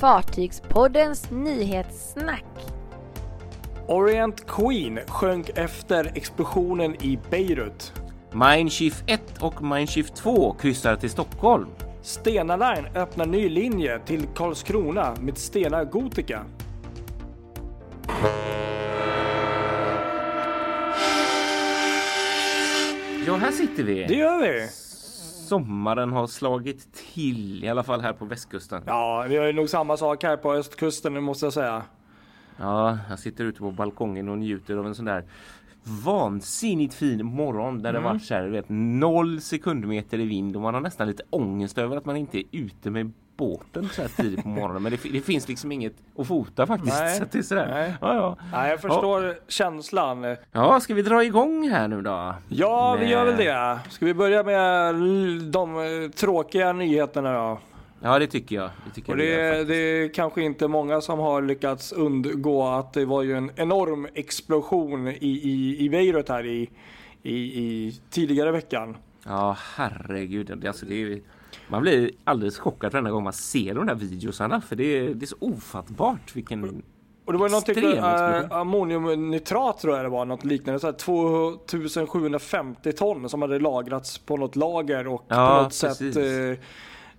Fartygspoddens nyhetssnack. Orient Queen sjönk efter explosionen i Beirut. Mindshift 1 och Mindshift 2 kryssar till Stockholm. Stena Line öppnar ny linje till Karlskrona med Stena Gotica. Ja, här sitter vi. Det gör vi! Sommaren har slagit till, i alla fall här på västkusten. Ja, vi har ju nog samma sak här på östkusten nu måste jag säga. Ja, jag sitter ute på balkongen och njuter av en sån där vansinnigt fin morgon där det varit så här, vet, noll sekundmeter i vind och man har nästan lite ångest över att man inte är ute med båten så här tidigt på morgonen. Men det, det finns liksom inget att fota faktiskt. Nej, Så det är sådär. nej. Ja, ja. Nej, jag förstår känslan. ja, ska vi dra igång här nu då? Ja, vi Med- gör väl det. Ska vi börja med de tråkiga nyheterna då? Ja, det tycker jag. Det tycker Och jag vi gör det, det är kanske inte många som har lyckats undgå att det var ju en enorm explosion i, i, i Beirut här i, i, i tidigare veckan. Ja, herregud. Det, alltså, det är, man blir alldeles chockad varenda gång man ser de där videosarna. För det är, det är så ofattbart vilken... Och det var något Extrem explosion. äh, ammoniumnitrat tror jag det var, något liknande. Så här 2750 ton som hade lagrats på något lager och Ja, på något precis. sätt, eh,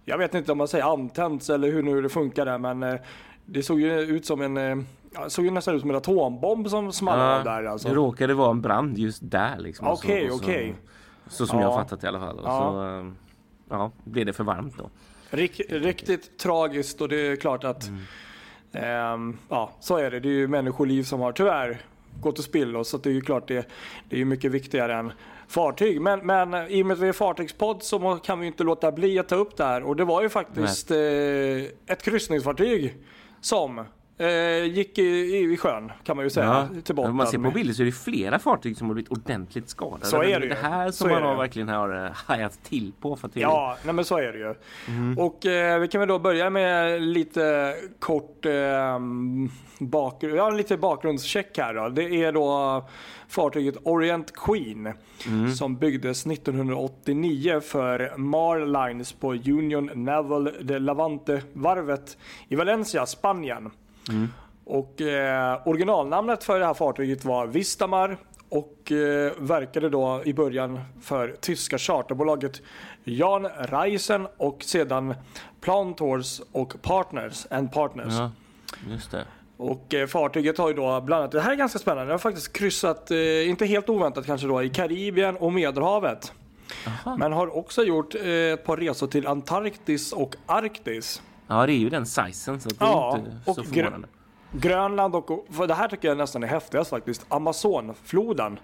jag vet inte om man säger antänts eller hur nu det funkar där, men eh, det såg ju ut som en, eh, ja, såg ju nästan ut som en atombomb som small av där alltså. Det råkade vara en brand just där liksom. Och så- Okej, och så- okej. Som jag Ja. har fattat i alla fall. Ja. så eh, ja, blev det för varmt då. Rik, riktigt tragiskt och det är klart att ehm, ja, så är det. Det är ju människoliv som har tyvärr gått till spillo så det är ju klart det, det är mycket viktigare än fartyg. Men, men i och med att vi är fartygspodd så kan vi inte låta bli att ta upp det här och det var ju faktiskt eh, ett kryssningsfartyg som eh, gick i, i, i sjön kan man ju säga till botten. Om man ser på bilder så är det flera fartyg som har blivit ordentligt skadade. Så är det det ju. här Så som är man det har verkligen har eh, hajat till på. För att det är- Ja, nej men så är det ju. Mm. Och eh, vi kan väl då börja med lite kort eh, bakgrund, ja, lite bakgrundscheck här då. Det är då fartyget Orient Queen Mm. som byggdes 1989 för Mar Lines på Union Naval de Levante-varvet i Valencia, Spanien. Mm. Och eh, originalnamnet för det här fartyget var Vistamar och eh, verkade då i början för tyska charterbolaget Jan Reisen och sedan Plantors och Partners and Partners. Ja, just det. Och eh, fartyget har ju då bland annat, det här är ganska spännande, det har faktiskt kryssat, eh, inte helt oväntat kanske då, i Karibien och Medelhavet. Aha. Men har också gjort eh, ett par resor till Antarktis och Arktis. Ja, det är ju den sizen så det Ja, är inte så förvånande. Grönland och, för det här tycker jag nästan är häftigast faktiskt, Amazonfloden.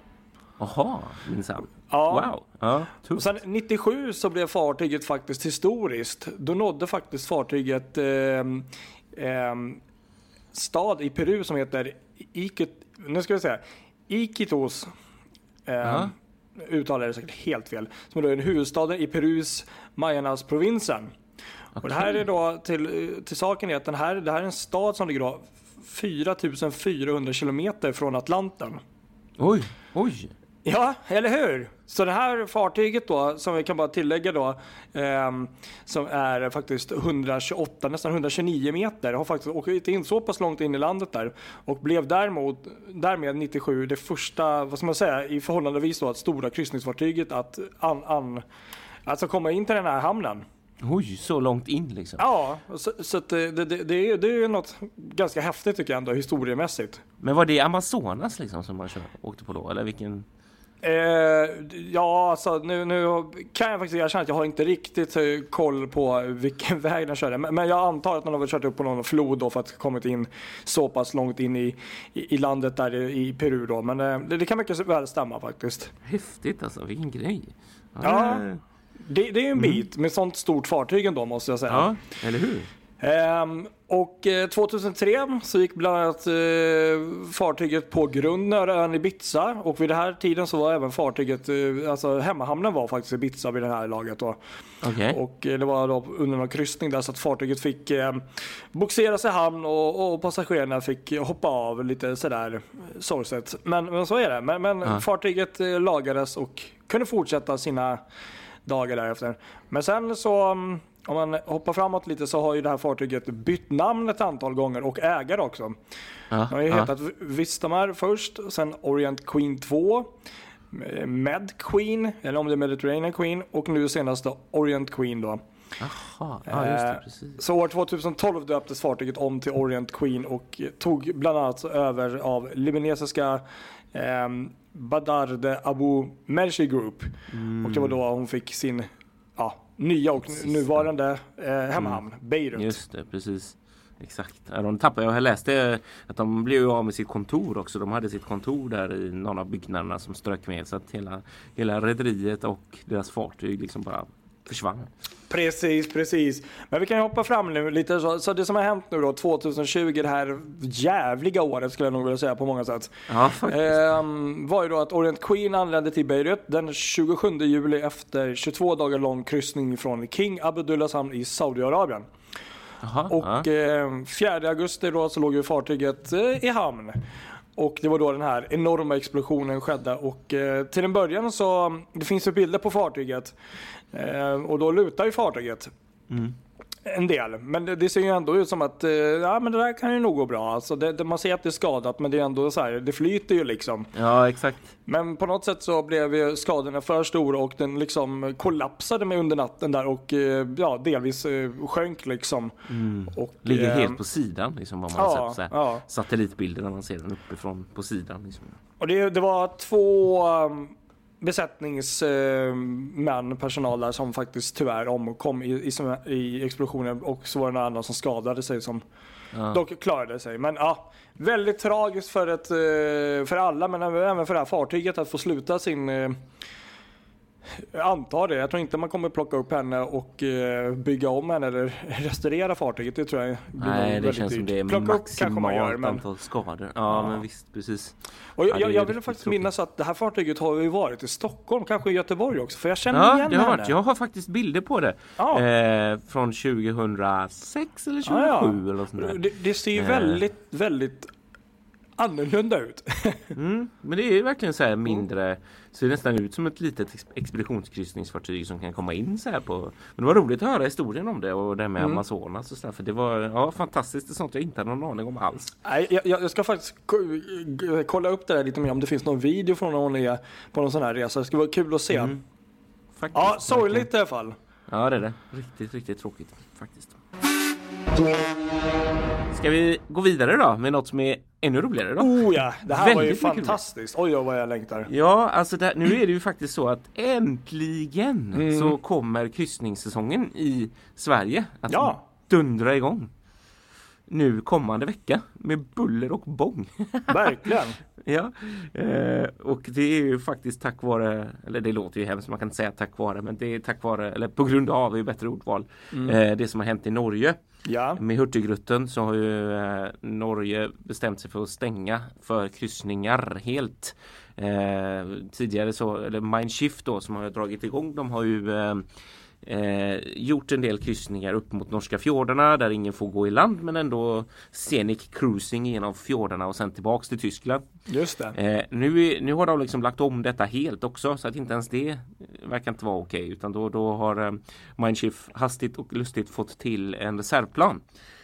Jaha, minsann. Ja. Wow. Ja, Och tufft. sen 97 så blev fartyget faktiskt historiskt. Då nådde faktiskt fartyget ehm, ehm, stad i Peru som heter Iquit, nu ska vi säga, Iquitos. Um, Ja. uttalar det säkert helt fel. Som är då en huvudstad i Perus Mayanas-provinsen. Och det här är då till, till saken är att den här, det här är en stad som ligger då 4400 kilometer från Atlanten. Oj, oj. Ja, eller hur? Så det här fartyget då, som vi kan bara tillägga då, ehm, som är faktiskt 128, nästan 129 meter, har faktiskt åkt in så pass långt in i landet där och blev däremot, därmed 97 det första, vad ska man säga, i förhållandevis då att stora kryssningsfartyget att an, an, alltså komma in till den här hamnen. Oj, så långt in liksom. Ja, så, så att det, det, det, är det är något ganska häftigt tycker jag ändå historiemässigt. Men var det Amazonas liksom som man kör, åkte på då? Eller vilken? Eh, ja, alltså nu, nu kan jag faktiskt erkänna att jag har inte riktigt eh, koll på vilken väg den körde. Men, men jag antar att den har väl kört upp på någon flod då för att kommit in så pass långt in i, i, i landet där i, i Peru då. Men eh, det, det kan mycket väl stämma faktiskt. Häftigt alltså, vilken grej. Ja. eh, Det, det är ju en bit med sånt stort fartyg ändå måste jag säga. ja eller hur? Ehm, och eh, 2003 så gick bland annat eh, fartyget på grund nära ön Ibiza och vid den här tiden så var även fartyget, eh, alltså hemmahamnen var faktiskt Ibiza vid det här laget då. Okej. Och eh, det var då under någon kryssning där så att fartyget fick eh, boxeras i hamn och, och passagerarna fick hoppa av lite sådär eh, sorgset. Men, men så är det. Men, men Ja. fartyget eh, lagades och kunde fortsätta sina dagar därefter. Men sen så mm, om man hoppar framåt lite så har ju det här fartyget bytt namn ett antal gånger och ägare också. Ja, Det har ju ja. hetat Vistamar först, sen Orient Queen 2, Med Queen, eller om det är Mediterranean Queen och nu senast Orient Queen då. Jaha, ja just det, Eh, precis. Så år 2012 döptes fartyget om till Orient Queen och tog bland annat över av libanesiska eh, Badarde Abu Mershi Group. Och det var då hon fick sin ja, nya och nuvarande eh, hemhamn, Beirut. Just det, precis. Exakt. De tappade, jag läste att de blev ju av med sitt kontor också. De hade sitt kontor där i någon av byggnaderna som strök med. Så att hela, hela rederiet och deras fartyg liksom bara försvann. Precis, precis. Men vi kan ju hoppa fram nu lite. Så, så det som har hänt nu då 2020, det här jävliga året skulle jag nog vilja säga på många sätt. Ja. Ehm, var ju då att Orient Queen anlände till Beirut den 27 juli efter 22 dagar lång kryssning från King Abdullahs hamn i Saudiarabien. Jaha, Och ja. eh, 4 augusti då så låg ju fartyget eh, i hamn. Och det var då den här enorma explosionen skedde och eh, till en början så, det finns ju bilder på fartyget eh, och då lutar ju fartyget. Mm. En del, men det, det ser ju ändå ut som att eh, ja, men det där kan ju nog gå bra. Alltså det, det, man ser att det är skadat men det är ändå så här, det flyter ju liksom. ja, exakt. Men på något sätt så blev ju skadorna för stora och den liksom kollapsade med under natten där och eh, ja, delvis eh, sjönk liksom. Och, Ligger eh, helt på sidan liksom vad man har ja, sett. Så här. ja. Satellitbilder när man ser den uppifrån på sidan. Liksom. Och det, det var två um, besättningsmän, personal där som faktiskt tyvärr omkom i, i, i explosionen och så var det några andra som skadade sig som Ja. dock klarade sig. Men ja, väldigt tragiskt för, ett, eh, för alla men även för det här fartyget att få sluta sin eh, jag antar det. Jag tror inte man kommer plocka upp henne och eh, bygga om henne eller restaurera fartyget. Det tror jag blir Nej, det känns som dyrt. det är Plocka upp kanske man gör, maximalt men... antal skador. Ja, Ja. men visst, precis. Och jag, Ja, jag, jag vill faktiskt tråkigt. minnas att det här fartyget har ju varit i Stockholm, kanske i Göteborg också, för jag känner Ja, igen det har henne. varit. Jag har faktiskt bilder på det. Ja. Eh, från 2006 eller 2007 Ja, ja. eller något sånt där. det, det ser ju Eh. väldigt, väldigt annorlunda ut. Mm, men det är ju verkligen så här mindre Ser nästan ut som ett litet ex- expeditionskryssningsfartyg som kan komma in så här på Men det var roligt att höra historien om det och det med Mm. Amazonas och så där, För det var ja, fantastiskt, det sånt jag inte hade någon aning om alls Nej, jag, jag ska faktiskt kolla upp det där lite mer om det finns någon video från när hon är på någon sån här resa. Det skulle vara kul att se. Mm, Faktiskt, Ja, sorgligt i alla fall. Ja det är det, riktigt, riktigt tråkigt faktiskt Ska vi gå vidare då med något som är ännu roligare då? Oh ja, det här var ju Väldigt fantastiskt. Oj, oj vad jag längtar. Ja, alltså det, nu är det ju faktiskt så att äntligen Mm. så kommer kryssningssäsongen i Sverige att Ja. dundra igång. Nu kommande vecka med buller och bång. Verkligen. ja, eh, och det är ju faktiskt tack vare, eller det låter ju hemskt, man kan inte säga tack vare, men det är tack vare, eller på grund av, är ju bättre ordval, eh, det som har hänt i Norge. Ja. Med Hurtigruten så har ju eh, Norge bestämt sig för att stänga för kryssningar helt. Eh, tidigare så, eller Mindshift då som har dragit igång, de har ju eh, gjort en del kryssningar upp mot norska fjordarna där ingen får gå i land men ändå scenic cruising genom fjordarna och sen tillbaks till Tyskland. Just det. Eh, nu, nu har de liksom lagt om detta helt också så att inte ens det verkar inte vara okej utan då, då har eh, Mindshift hastigt och lustigt fått till en reservplan.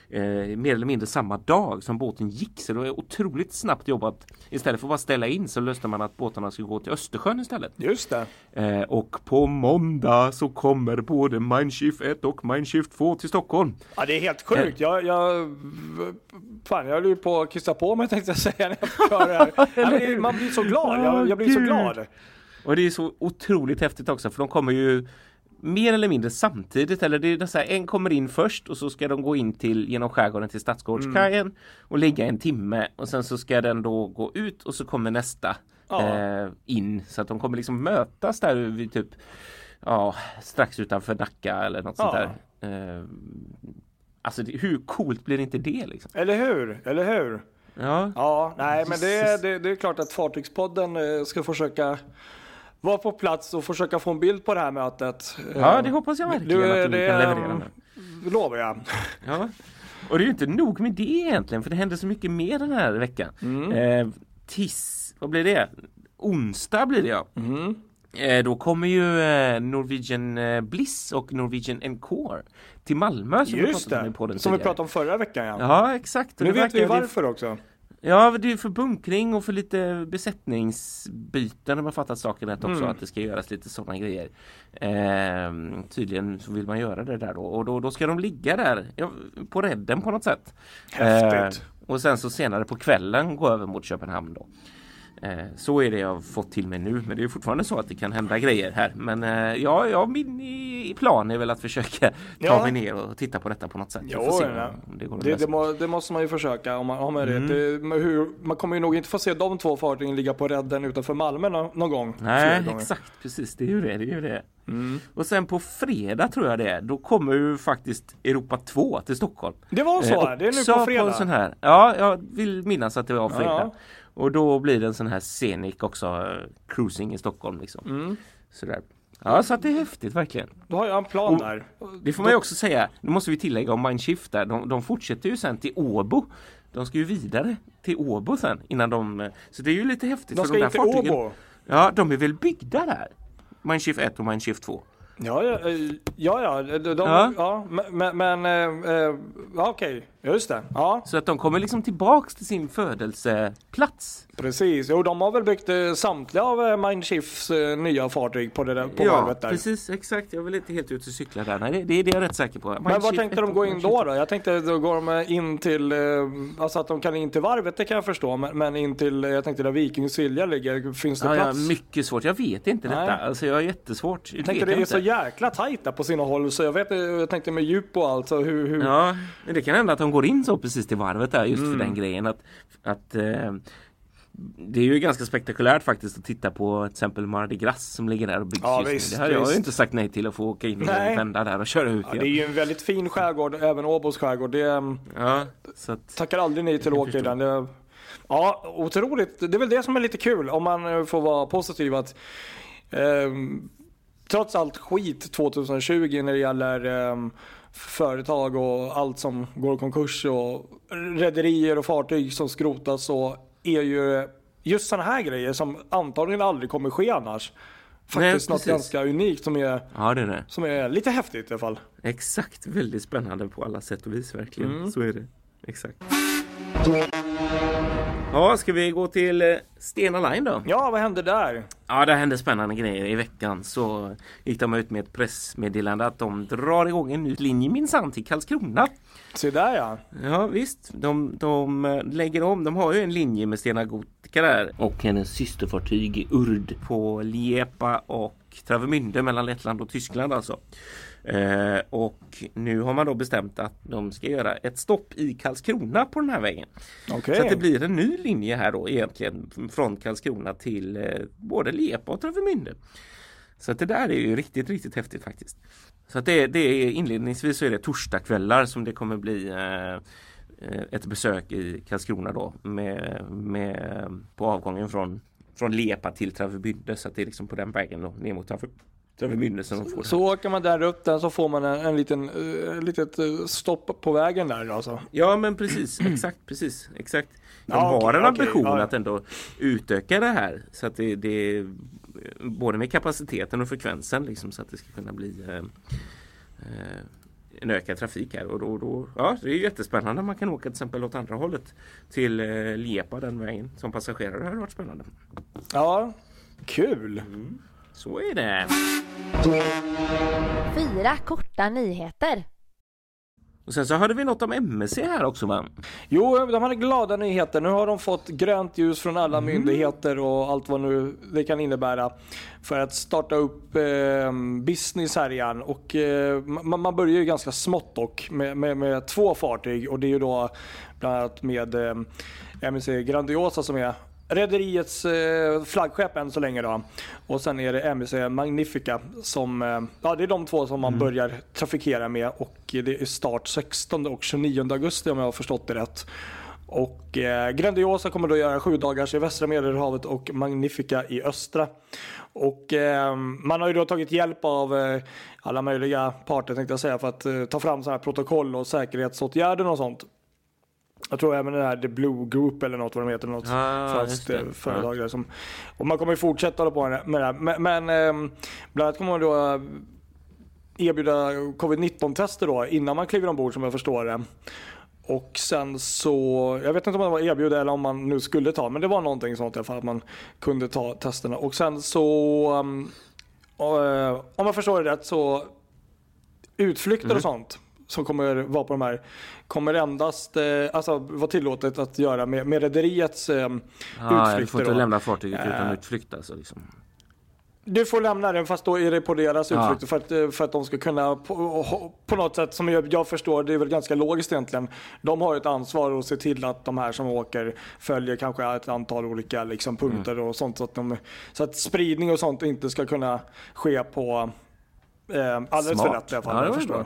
Eh, mer eller mindre samma dag som båten gick så det var otroligt snabbt jobbat. Istället för att bara ställa in så löste man att båtarna skulle gå till Östersjön istället. Just det. Eh, och på måndag så kommer både Mindshift 1 och Mindshift 2 till Stockholm. Ja, det är helt sjukt. Jag, jag, fan, jag höll ju på att kissa på mig tänkte jag säga när jag fick höra det här. Det- Man blir så glad. Jag, jag blir så glad. Och det är så otroligt häftigt också för de kommer ju mer eller mindre samtidigt eller det är så här, en kommer in först och så ska de gå in till genom skärgården till Stadsgårdskajen och ligga en timme och sen så ska den då gå ut och så kommer nästa Ja. eh, in så att de kommer liksom mötas där vid typ ja, strax utanför Nacka eller något sånt Ja. där. Eh, alltså hur coolt blir inte det liksom? Eller hur? Eller hur? Ja, Ja, nej men det, det, det är klart att Fartygspodden eh, ska försöka vara på plats och försöka få en bild på det här mötet. ja det hoppas jag verkligen Du, att du det, kan leverera med. Det lovar jag. Ja. Och det är ju inte nog med det egentligen för det händer så mycket mer den här veckan. Mm. Eh, tis, vad blir det? Onsdag blir det ja. Mm. Eh, då kommer ju eh, Norwegian eh, Bliss och Norwegian Encore till Malmö som vi Just pratade om det, i podden som vi tidigare. pratade om förra veckan ja. Ja exakt. Nu vet vi varför också. Ja, det är för bunkring och för lite besättningsbyten om jag fattat saken rätt också. Mm. Att det ska göras lite sådana grejer. Ehm, tydligen så vill man göra det där då. Och då, då ska de ligga där ja, på redden på något sätt. Häftigt. Ehm, och sen så senare på kvällen gå över mot Köpenhamn då. Eh, Så är det jag fått till mig nu. Men det är fortfarande så att det kan hända grejer här. Men eh, ja, ja min i- plan är väl att försöka ta Ja. mig ner och titta på detta på något sätt. Jo, det Det, det, må, det måste man ju försöka om man har med Mm. hur, man kommer ju nog inte få se de två fartygen ligga på redden utanför Malmö nå- någon gång. Nej, exakt. Precis, det är ju det. det, är ju det. Mm. Och sen på fredag tror jag det är. Då kommer ju faktiskt Europa 2 till Stockholm. Det var så, Eh, det är nu på fredag. en sån här, ja, jag vill minnas att det var fredag. Ja. Och då blir det en sån här scenic också, cruising i Stockholm liksom. Mm. Sådär. Ja, så att det är häftigt verkligen. Då har jag en plan Och- där. Det får man ju också säga, nu måste vi tillägga om Mindshift där, de, de fortsätter ju sen till Åbo. De ska ju vidare till Åbo sen innan de, så det är ju lite häftigt. De för ska de där in till Åbo. Ja, de är väl byggda där? Mindshift 1 och Mindshift 2. Ja, ja, eh, ja, ja, de, Ja. ja. men, men äh, äh, okej, just det. Ja, Så att de kommer liksom tillbaks till sin födelseplats. precis. Jo, de har väl byggt eh, samtliga av eh, Mindshifts eh, nya fartyg på, det där, på ja, varvet där. precis, exakt. Jag vill inte helt ut och cykla där. Nej, det, det är det jag är rätt säker på. Men var tänkte 1 de gå in då, då? Jag tänkte då går de in till, eh, alltså att de kan in till varvet, det kan jag förstå. Men, men in till, eh, jag tänkte där Viking Silja ligger, finns det Ja, ja, plats? mycket svårt. Jag vet inte Nej. detta. Alltså jag har jättesvårt. jag vet tänkte det jag är så inte. jäkla tajt där på sina håll så jag vet eh, jag tänkte med djup och allt så hur, hur... Ja, men det kan hända att de går in så precis till varvet där just Mm. för den grejen att, att eh, det är ju ganska spektakulärt faktiskt att titta på till exempel Mardi Gras som ligger där och byggs Ja, just nu. visst, Det hade jag ju inte sagt nej till att få åka in och vända där och köra ut Ja, det är igen. ju en väldigt fin skärgård, även Åbos skärgård. Det mm, Ja, så att, tackar aldrig nej till att åka i den. Ja, otroligt. Det är väl det som är lite kul om man eh, får vara positiv att ehm, trots allt skit 2020 när det gäller ehm, företag och allt som går i konkurs och rederier och fartyg som skrotas så är ju just sådana här grejer som antagligen aldrig kommer ske annars. Faktiskt något precis. ganska unikt som är, ja det är det. som är lite häftigt i alla fall. Exakt, väldigt spännande på alla sätt och vis verkligen. Mm. Så är det. Exakt. Ja, ska vi gå till eh, Stena Line då? Ja, vad hände där? Ja, det hände spännande grejer i veckan. Så gick de ut med ett pressmeddelande att de drar igång en ny linje minsann till Karlskrona. Se där ja. Ja visst, de, de eh, lägger om. De har ju en linje med Stena Gotica där och hennes systerfartyg i Urd på Liepa och Travemünde mellan Lettland och Tyskland alltså. Eh, och nu har man då bestämt att de ska göra ett stopp i Karlskrona på den här vägen. Okej. Så att det blir en ny linje här då egentligen från Karlskrona till eh, både Liepa och Travemünde. Så att det där är ju riktigt, riktigt häftigt faktiskt. Så att det, det är inledningsvis så är det torsdagskvällar som det kommer bli eh, eh, ett besök i Karlskrona då med, med, på avgången från, från Lepa till Travemünde så att det är liksom på den vägen då ner mot Travemünde som de får. Så åker man där upp den så får man en, en liten uh, litet eh, stopp på vägen där alltså. Ja men precis, exakt, precis, exakt. De Ja, har okej, en ambition ja, ja. att ändå utöka det här så att det, det både med kapaciteten och frekvensen liksom så att det ska kunna bli eh, eh, en ökad trafik här och då, då ja det är jättespännande. Man kan åka till exempel åt andra hållet till eh, Liepa den vägen som passagerare. Det har varit spännande. Ja, kul. Så är det. Fyra korta nyheter. Och sen så hörde vi något om MSC här också va? Jo, de hade glada nyheter. Nu har de fått grönt ljus från alla myndigheter och allt vad nu det kan innebära för att starta upp eh, business här igen. Och, eh, man, man börjar ju ganska smått dock med, med, med två fartyg och det är ju då bland annat med eh, MSC Grandiosa som är Rederiets eh, flaggskepp än så länge då. Och sen är det MSC Magnifica som, eh, ja det är de två som man börjar trafikera med och det är start 16 och 29 augusti om jag har förstått det rätt. Och eh, Grandiosa kommer då göra sju dagars i västra Medelhavet och Magnifica i östra. Och eh, man har ju då tagit hjälp av eh, alla möjliga parter tänkte jag säga för att eh, ta fram sådana här protokoll och säkerhetsåtgärder och sånt. Jag tror även det här The Blue Group eller något vad de heter. Något Ah, franskt det. företag som, och man kommer ju fortsätta hålla på med det här. Men, men eh, bland annat kommer man då eh, erbjuda covid-19 tester då innan man kliver ombord som jag förstår det. Och sen så, jag vet inte om man var erbjuden eller om man nu skulle ta, men det var någonting sånt i alla fall att man kunde ta testerna. Och sen så, um, eh, om man förstår det rätt så utflykter och sånt som kommer vara på de här kommer endast eh, alltså, vara tillåtet att göra med, med rederiets eh, Ja, du får utflykter. inte då. lämna fartyget utan Eh. utflykt alltså. Liksom. Du får lämna den fast då är det på deras Ja. utflykter för, att, eh, för att de ska kunna på, på något sätt som jag, jag förstår, det är väl ganska logiskt egentligen. De har ett ansvar att se till att de här som åker följer kanske ett antal olika liksom, punkter Mm. och sånt så att, de, så att spridning och sånt inte ska kunna ske på eh, alldeles för lätt i alla fall. Ja, jag förstår.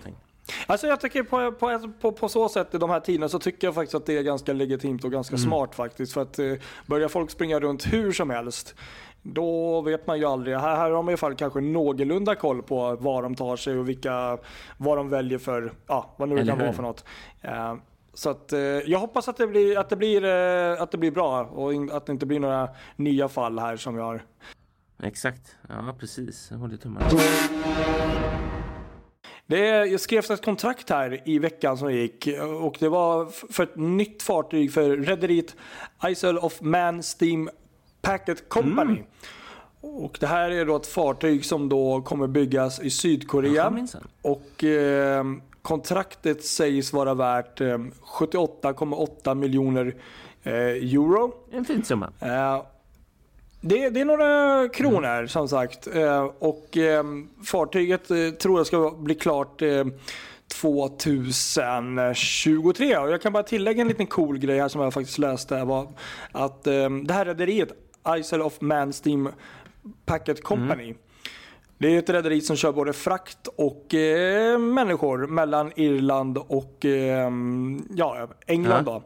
Alltså jag tycker på, på, på, på så sätt i de här tiderna så tycker jag faktiskt att det är ganska legitimt och ganska smart faktiskt. För att eh, börjar folk springa runt hur som helst då vet man ju aldrig. Här, här har man i alla fall kanske någorlunda koll på var de tar sig och vilka, vad de väljer för, ja vad nu det kan vara för något. Eh, så att, eh, jag hoppas att det blir, att det blir, eh, att det blir bra och in, att det inte blir några nya fall här som jag har Exakt, ja precis. Jag håller tummarna. Det skrevs ett kontrakt här i veckan som gick och det var för ett nytt fartyg för rederiet Isle of Man Steam Packet Company. Och det här är då ett fartyg som då kommer byggas i Sydkorea. Och eh, kontraktet sägs vara värt eh, 78,8 miljoner eh, euro. En fin summa. Eh, det, det är några kronor som sagt. Eh, och eh, fartyget eh, tror jag ska bli klart eh, 2023. Och jag kan bara tillägga en liten cool grej här som jag faktiskt läste. Var att eh, det här rederiet, Isle of Man Steam Packet Company. Det är ett rederi som kör både frakt och eh, människor mellan Irland och eh, ja, England. Ja. Då.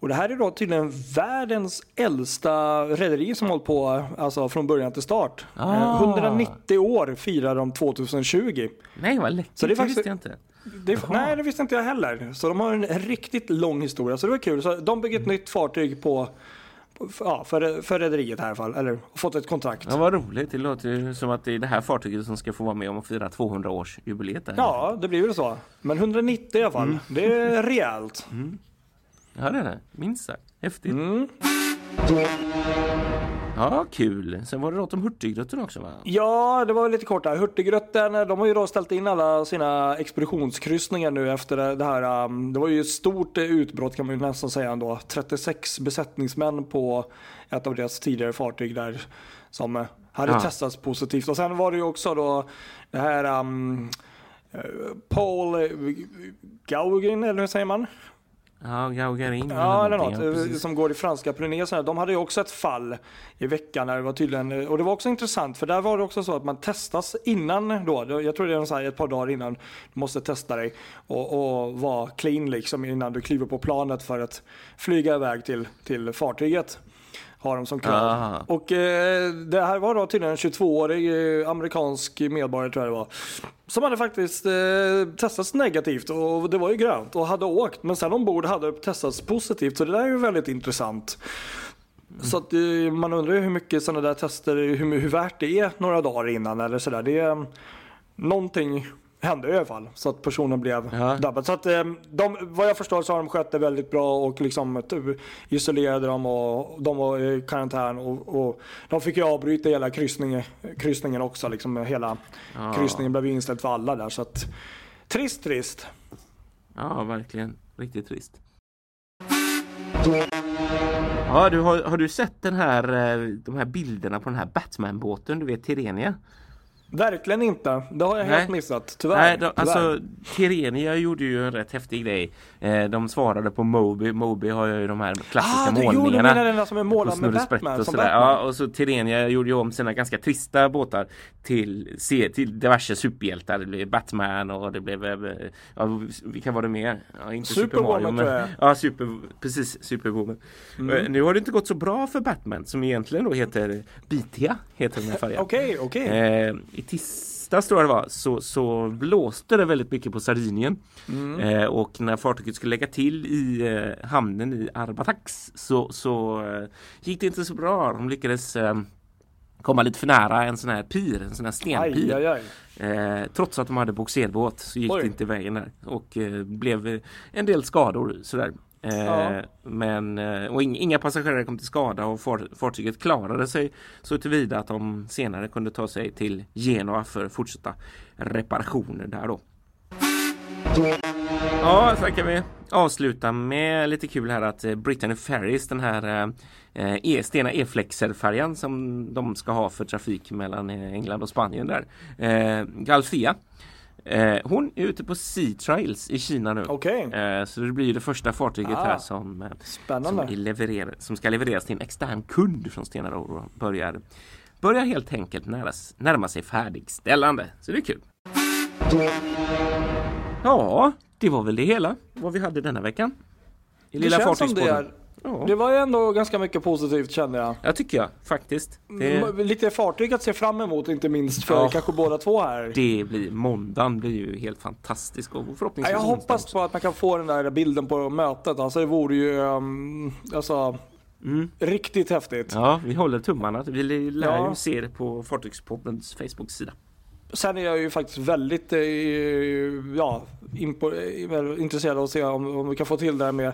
Och det här är då tydligen världens äldsta rederi som hållit på alltså från början till start. Ah. Eh, 190 år firar de 2020. Nej vad läckert, Så det är faktiskt- visste jag inte. Det, nej, det visste inte jag heller. Så de har en riktigt lång historia. Så det var kul. Så de bygger ett nytt fartyg på, ja, för, för rederiet här i alla fall. Eller fått ett kontrakt. Ja, vad roligt, det låter ju som att det är det här fartyget som ska få vara med om att fira 200 års jubileet där. Ja, det blir väl så. Men 190 i alla fall. Det är rejält. Ja det är det, minst sagt. Häftigt. Mm. Ja, kul. Sen var det något om Hurtigruten också va? Ja, det var lite kort där. Hurtigruten, de har ju då ställt in alla sina expeditionskryssningar nu efter det här. um, Det var ju ett stort eh, utbrott kan man ju nästan säga ändå. 36 besättningsmän på ett av deras tidigare fartyg där som eh, hade Ja. testats positivt. Och sen var det ju också då det här um, eh, Paul eh, Gauguin, eller hur säger man? Ja, Gaugarin Ja, eller något. ja, eh, som går i franska Pyrenéerna. De hade ju också ett fall i veckan. Där det var tydligen, eh, och det var också intressant för där var det också så att man testas innan då. Jag tror det är så här ett par dagar innan du måste testa dig och, och vara clean liksom innan du kliver på planet för att flyga iväg till, till fartyget. Har de som krav. Ah. Och eh, det här var då tydligen en 22-årig eh, amerikansk medborgare tror jag det var. Som hade faktiskt eh, testats negativt och det var ju grönt och hade åkt. Men sen ombord hade det testats positivt så det där är ju väldigt intressant. Så att eh, man undrar ju hur mycket sådana där tester, hur, hur värt det är några dagar innan eller sådär. Det är, någonting hände i alla fall så att personen blev Ja. drabbad. Så att eh, de, vad jag förstår så har de skött det väldigt bra och liksom typ, isolerade dem och de var i karantän och, och de fick ju avbryta hela kryssningen, kryssningen också. Liksom hela Ja. kryssningen blev inställd för alla där så att trist trist. Ja, verkligen. Riktigt trist. Ja, du har, har du sett den här, eh, de här bilderna på den här Batman-båten, du vet Tirenia? Verkligen inte. Det har jag Nej. helt missat. Tyvärr. Nej, de, Tyvärr. alltså Tirenia gjorde ju en rätt häftig grej. Eh, de svarade på Moby. Moby har ju de här klassiska ah, du, jo, du målningarna. menar den där som är målad med Batman? och som sådär. Batman. Ja, och så Tirenia gjorde ju om sina ganska trista båtar till, se- till diverse superhjältar. Det blev Batman och det blev, eh, ja, vilka var det mer? Ja, inte Super Superwoman, Mario, tror jag. ja, super, precis, Superwoman. Mm. Eh, Nu har det inte gått så bra för Batman som egentligen då heter Bitia, heter den här färjan. Okej, okej. Eh, I tis, onsdags tror jag det var så, så blåste det väldigt mycket på Sardinien. Eh, och när fartyget skulle lägga till i eh, hamnen i Arbatax så, så eh, gick det inte så bra. De lyckades eh, komma lite för nära en sån här pir, en sån här stenpir. Aj, aj, aj. Eh, trots att de hade bogserbåt så gick Oj. det inte vägen där och eh, blev en del skador sådär. Ja. Eh, men eh, och inga passagerare kom till skada och fartyget klarade sig så tillvida att de senare kunde ta sig till Genua för fortsatta reparationer där då. Ja, så kan vi avsluta med lite kul här att eh, Brittany Ferries, den här eh, e, Stena E-flexer-färjan som de ska ha för trafik mellan England och Spanien där. Eh, Galfia. Eh, hon är ute på Sea Trials i Kina nu. Okej, Eh, så det blir ju det första fartyget Ah. här som, eh, som, leverer, som ska levereras till en extern kund från Stena Ro och börjar, börjar helt enkelt näras, närma sig färdigställande. Så det är kul. Ja, det var väl det hela vad vi hade denna veckan. I Det lilla känns som det fartygspodden. är. Ja, Det var ju ändå ganska mycket positivt kände jag. jag tycker jag faktiskt. Det, Lite fartyg att se fram emot inte minst för Ja. kanske båda två här. det blir måndagen blir ju helt fantastisk och Ja, förhoppningsvis jag hoppas också. på att man kan få den där bilden på mötet. Alltså det vore ju um, alltså, Mm. riktigt häftigt. Ja, vi håller tummarna. Vi lär Ja. ju se det på Fartygspoddens Facebook-sida. Sen är jag ju faktiskt väldigt eh, ja, intresserad av att se om, om vi kan få till det här med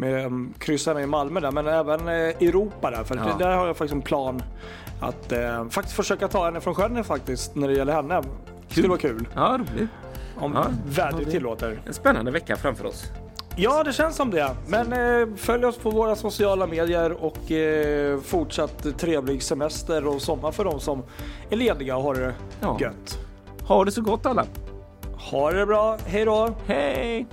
med um, kryssarna i Malmö där, men även eh, Europa där. För Ja. där har jag faktiskt en plan att eh, faktiskt försöka ta henne från sjön faktiskt när det gäller henne. Det skulle vara kul Ja, roligt. om Ja. vädret tillåter. En spännande vecka framför oss. Ja, det känns som det. Men eh, följ oss på våra sociala medier och eh, fortsatt trevlig semester och sommar för de som är lediga och har det Ja. gött. Ha det så gott alla. Ha det bra, hej då! Hej!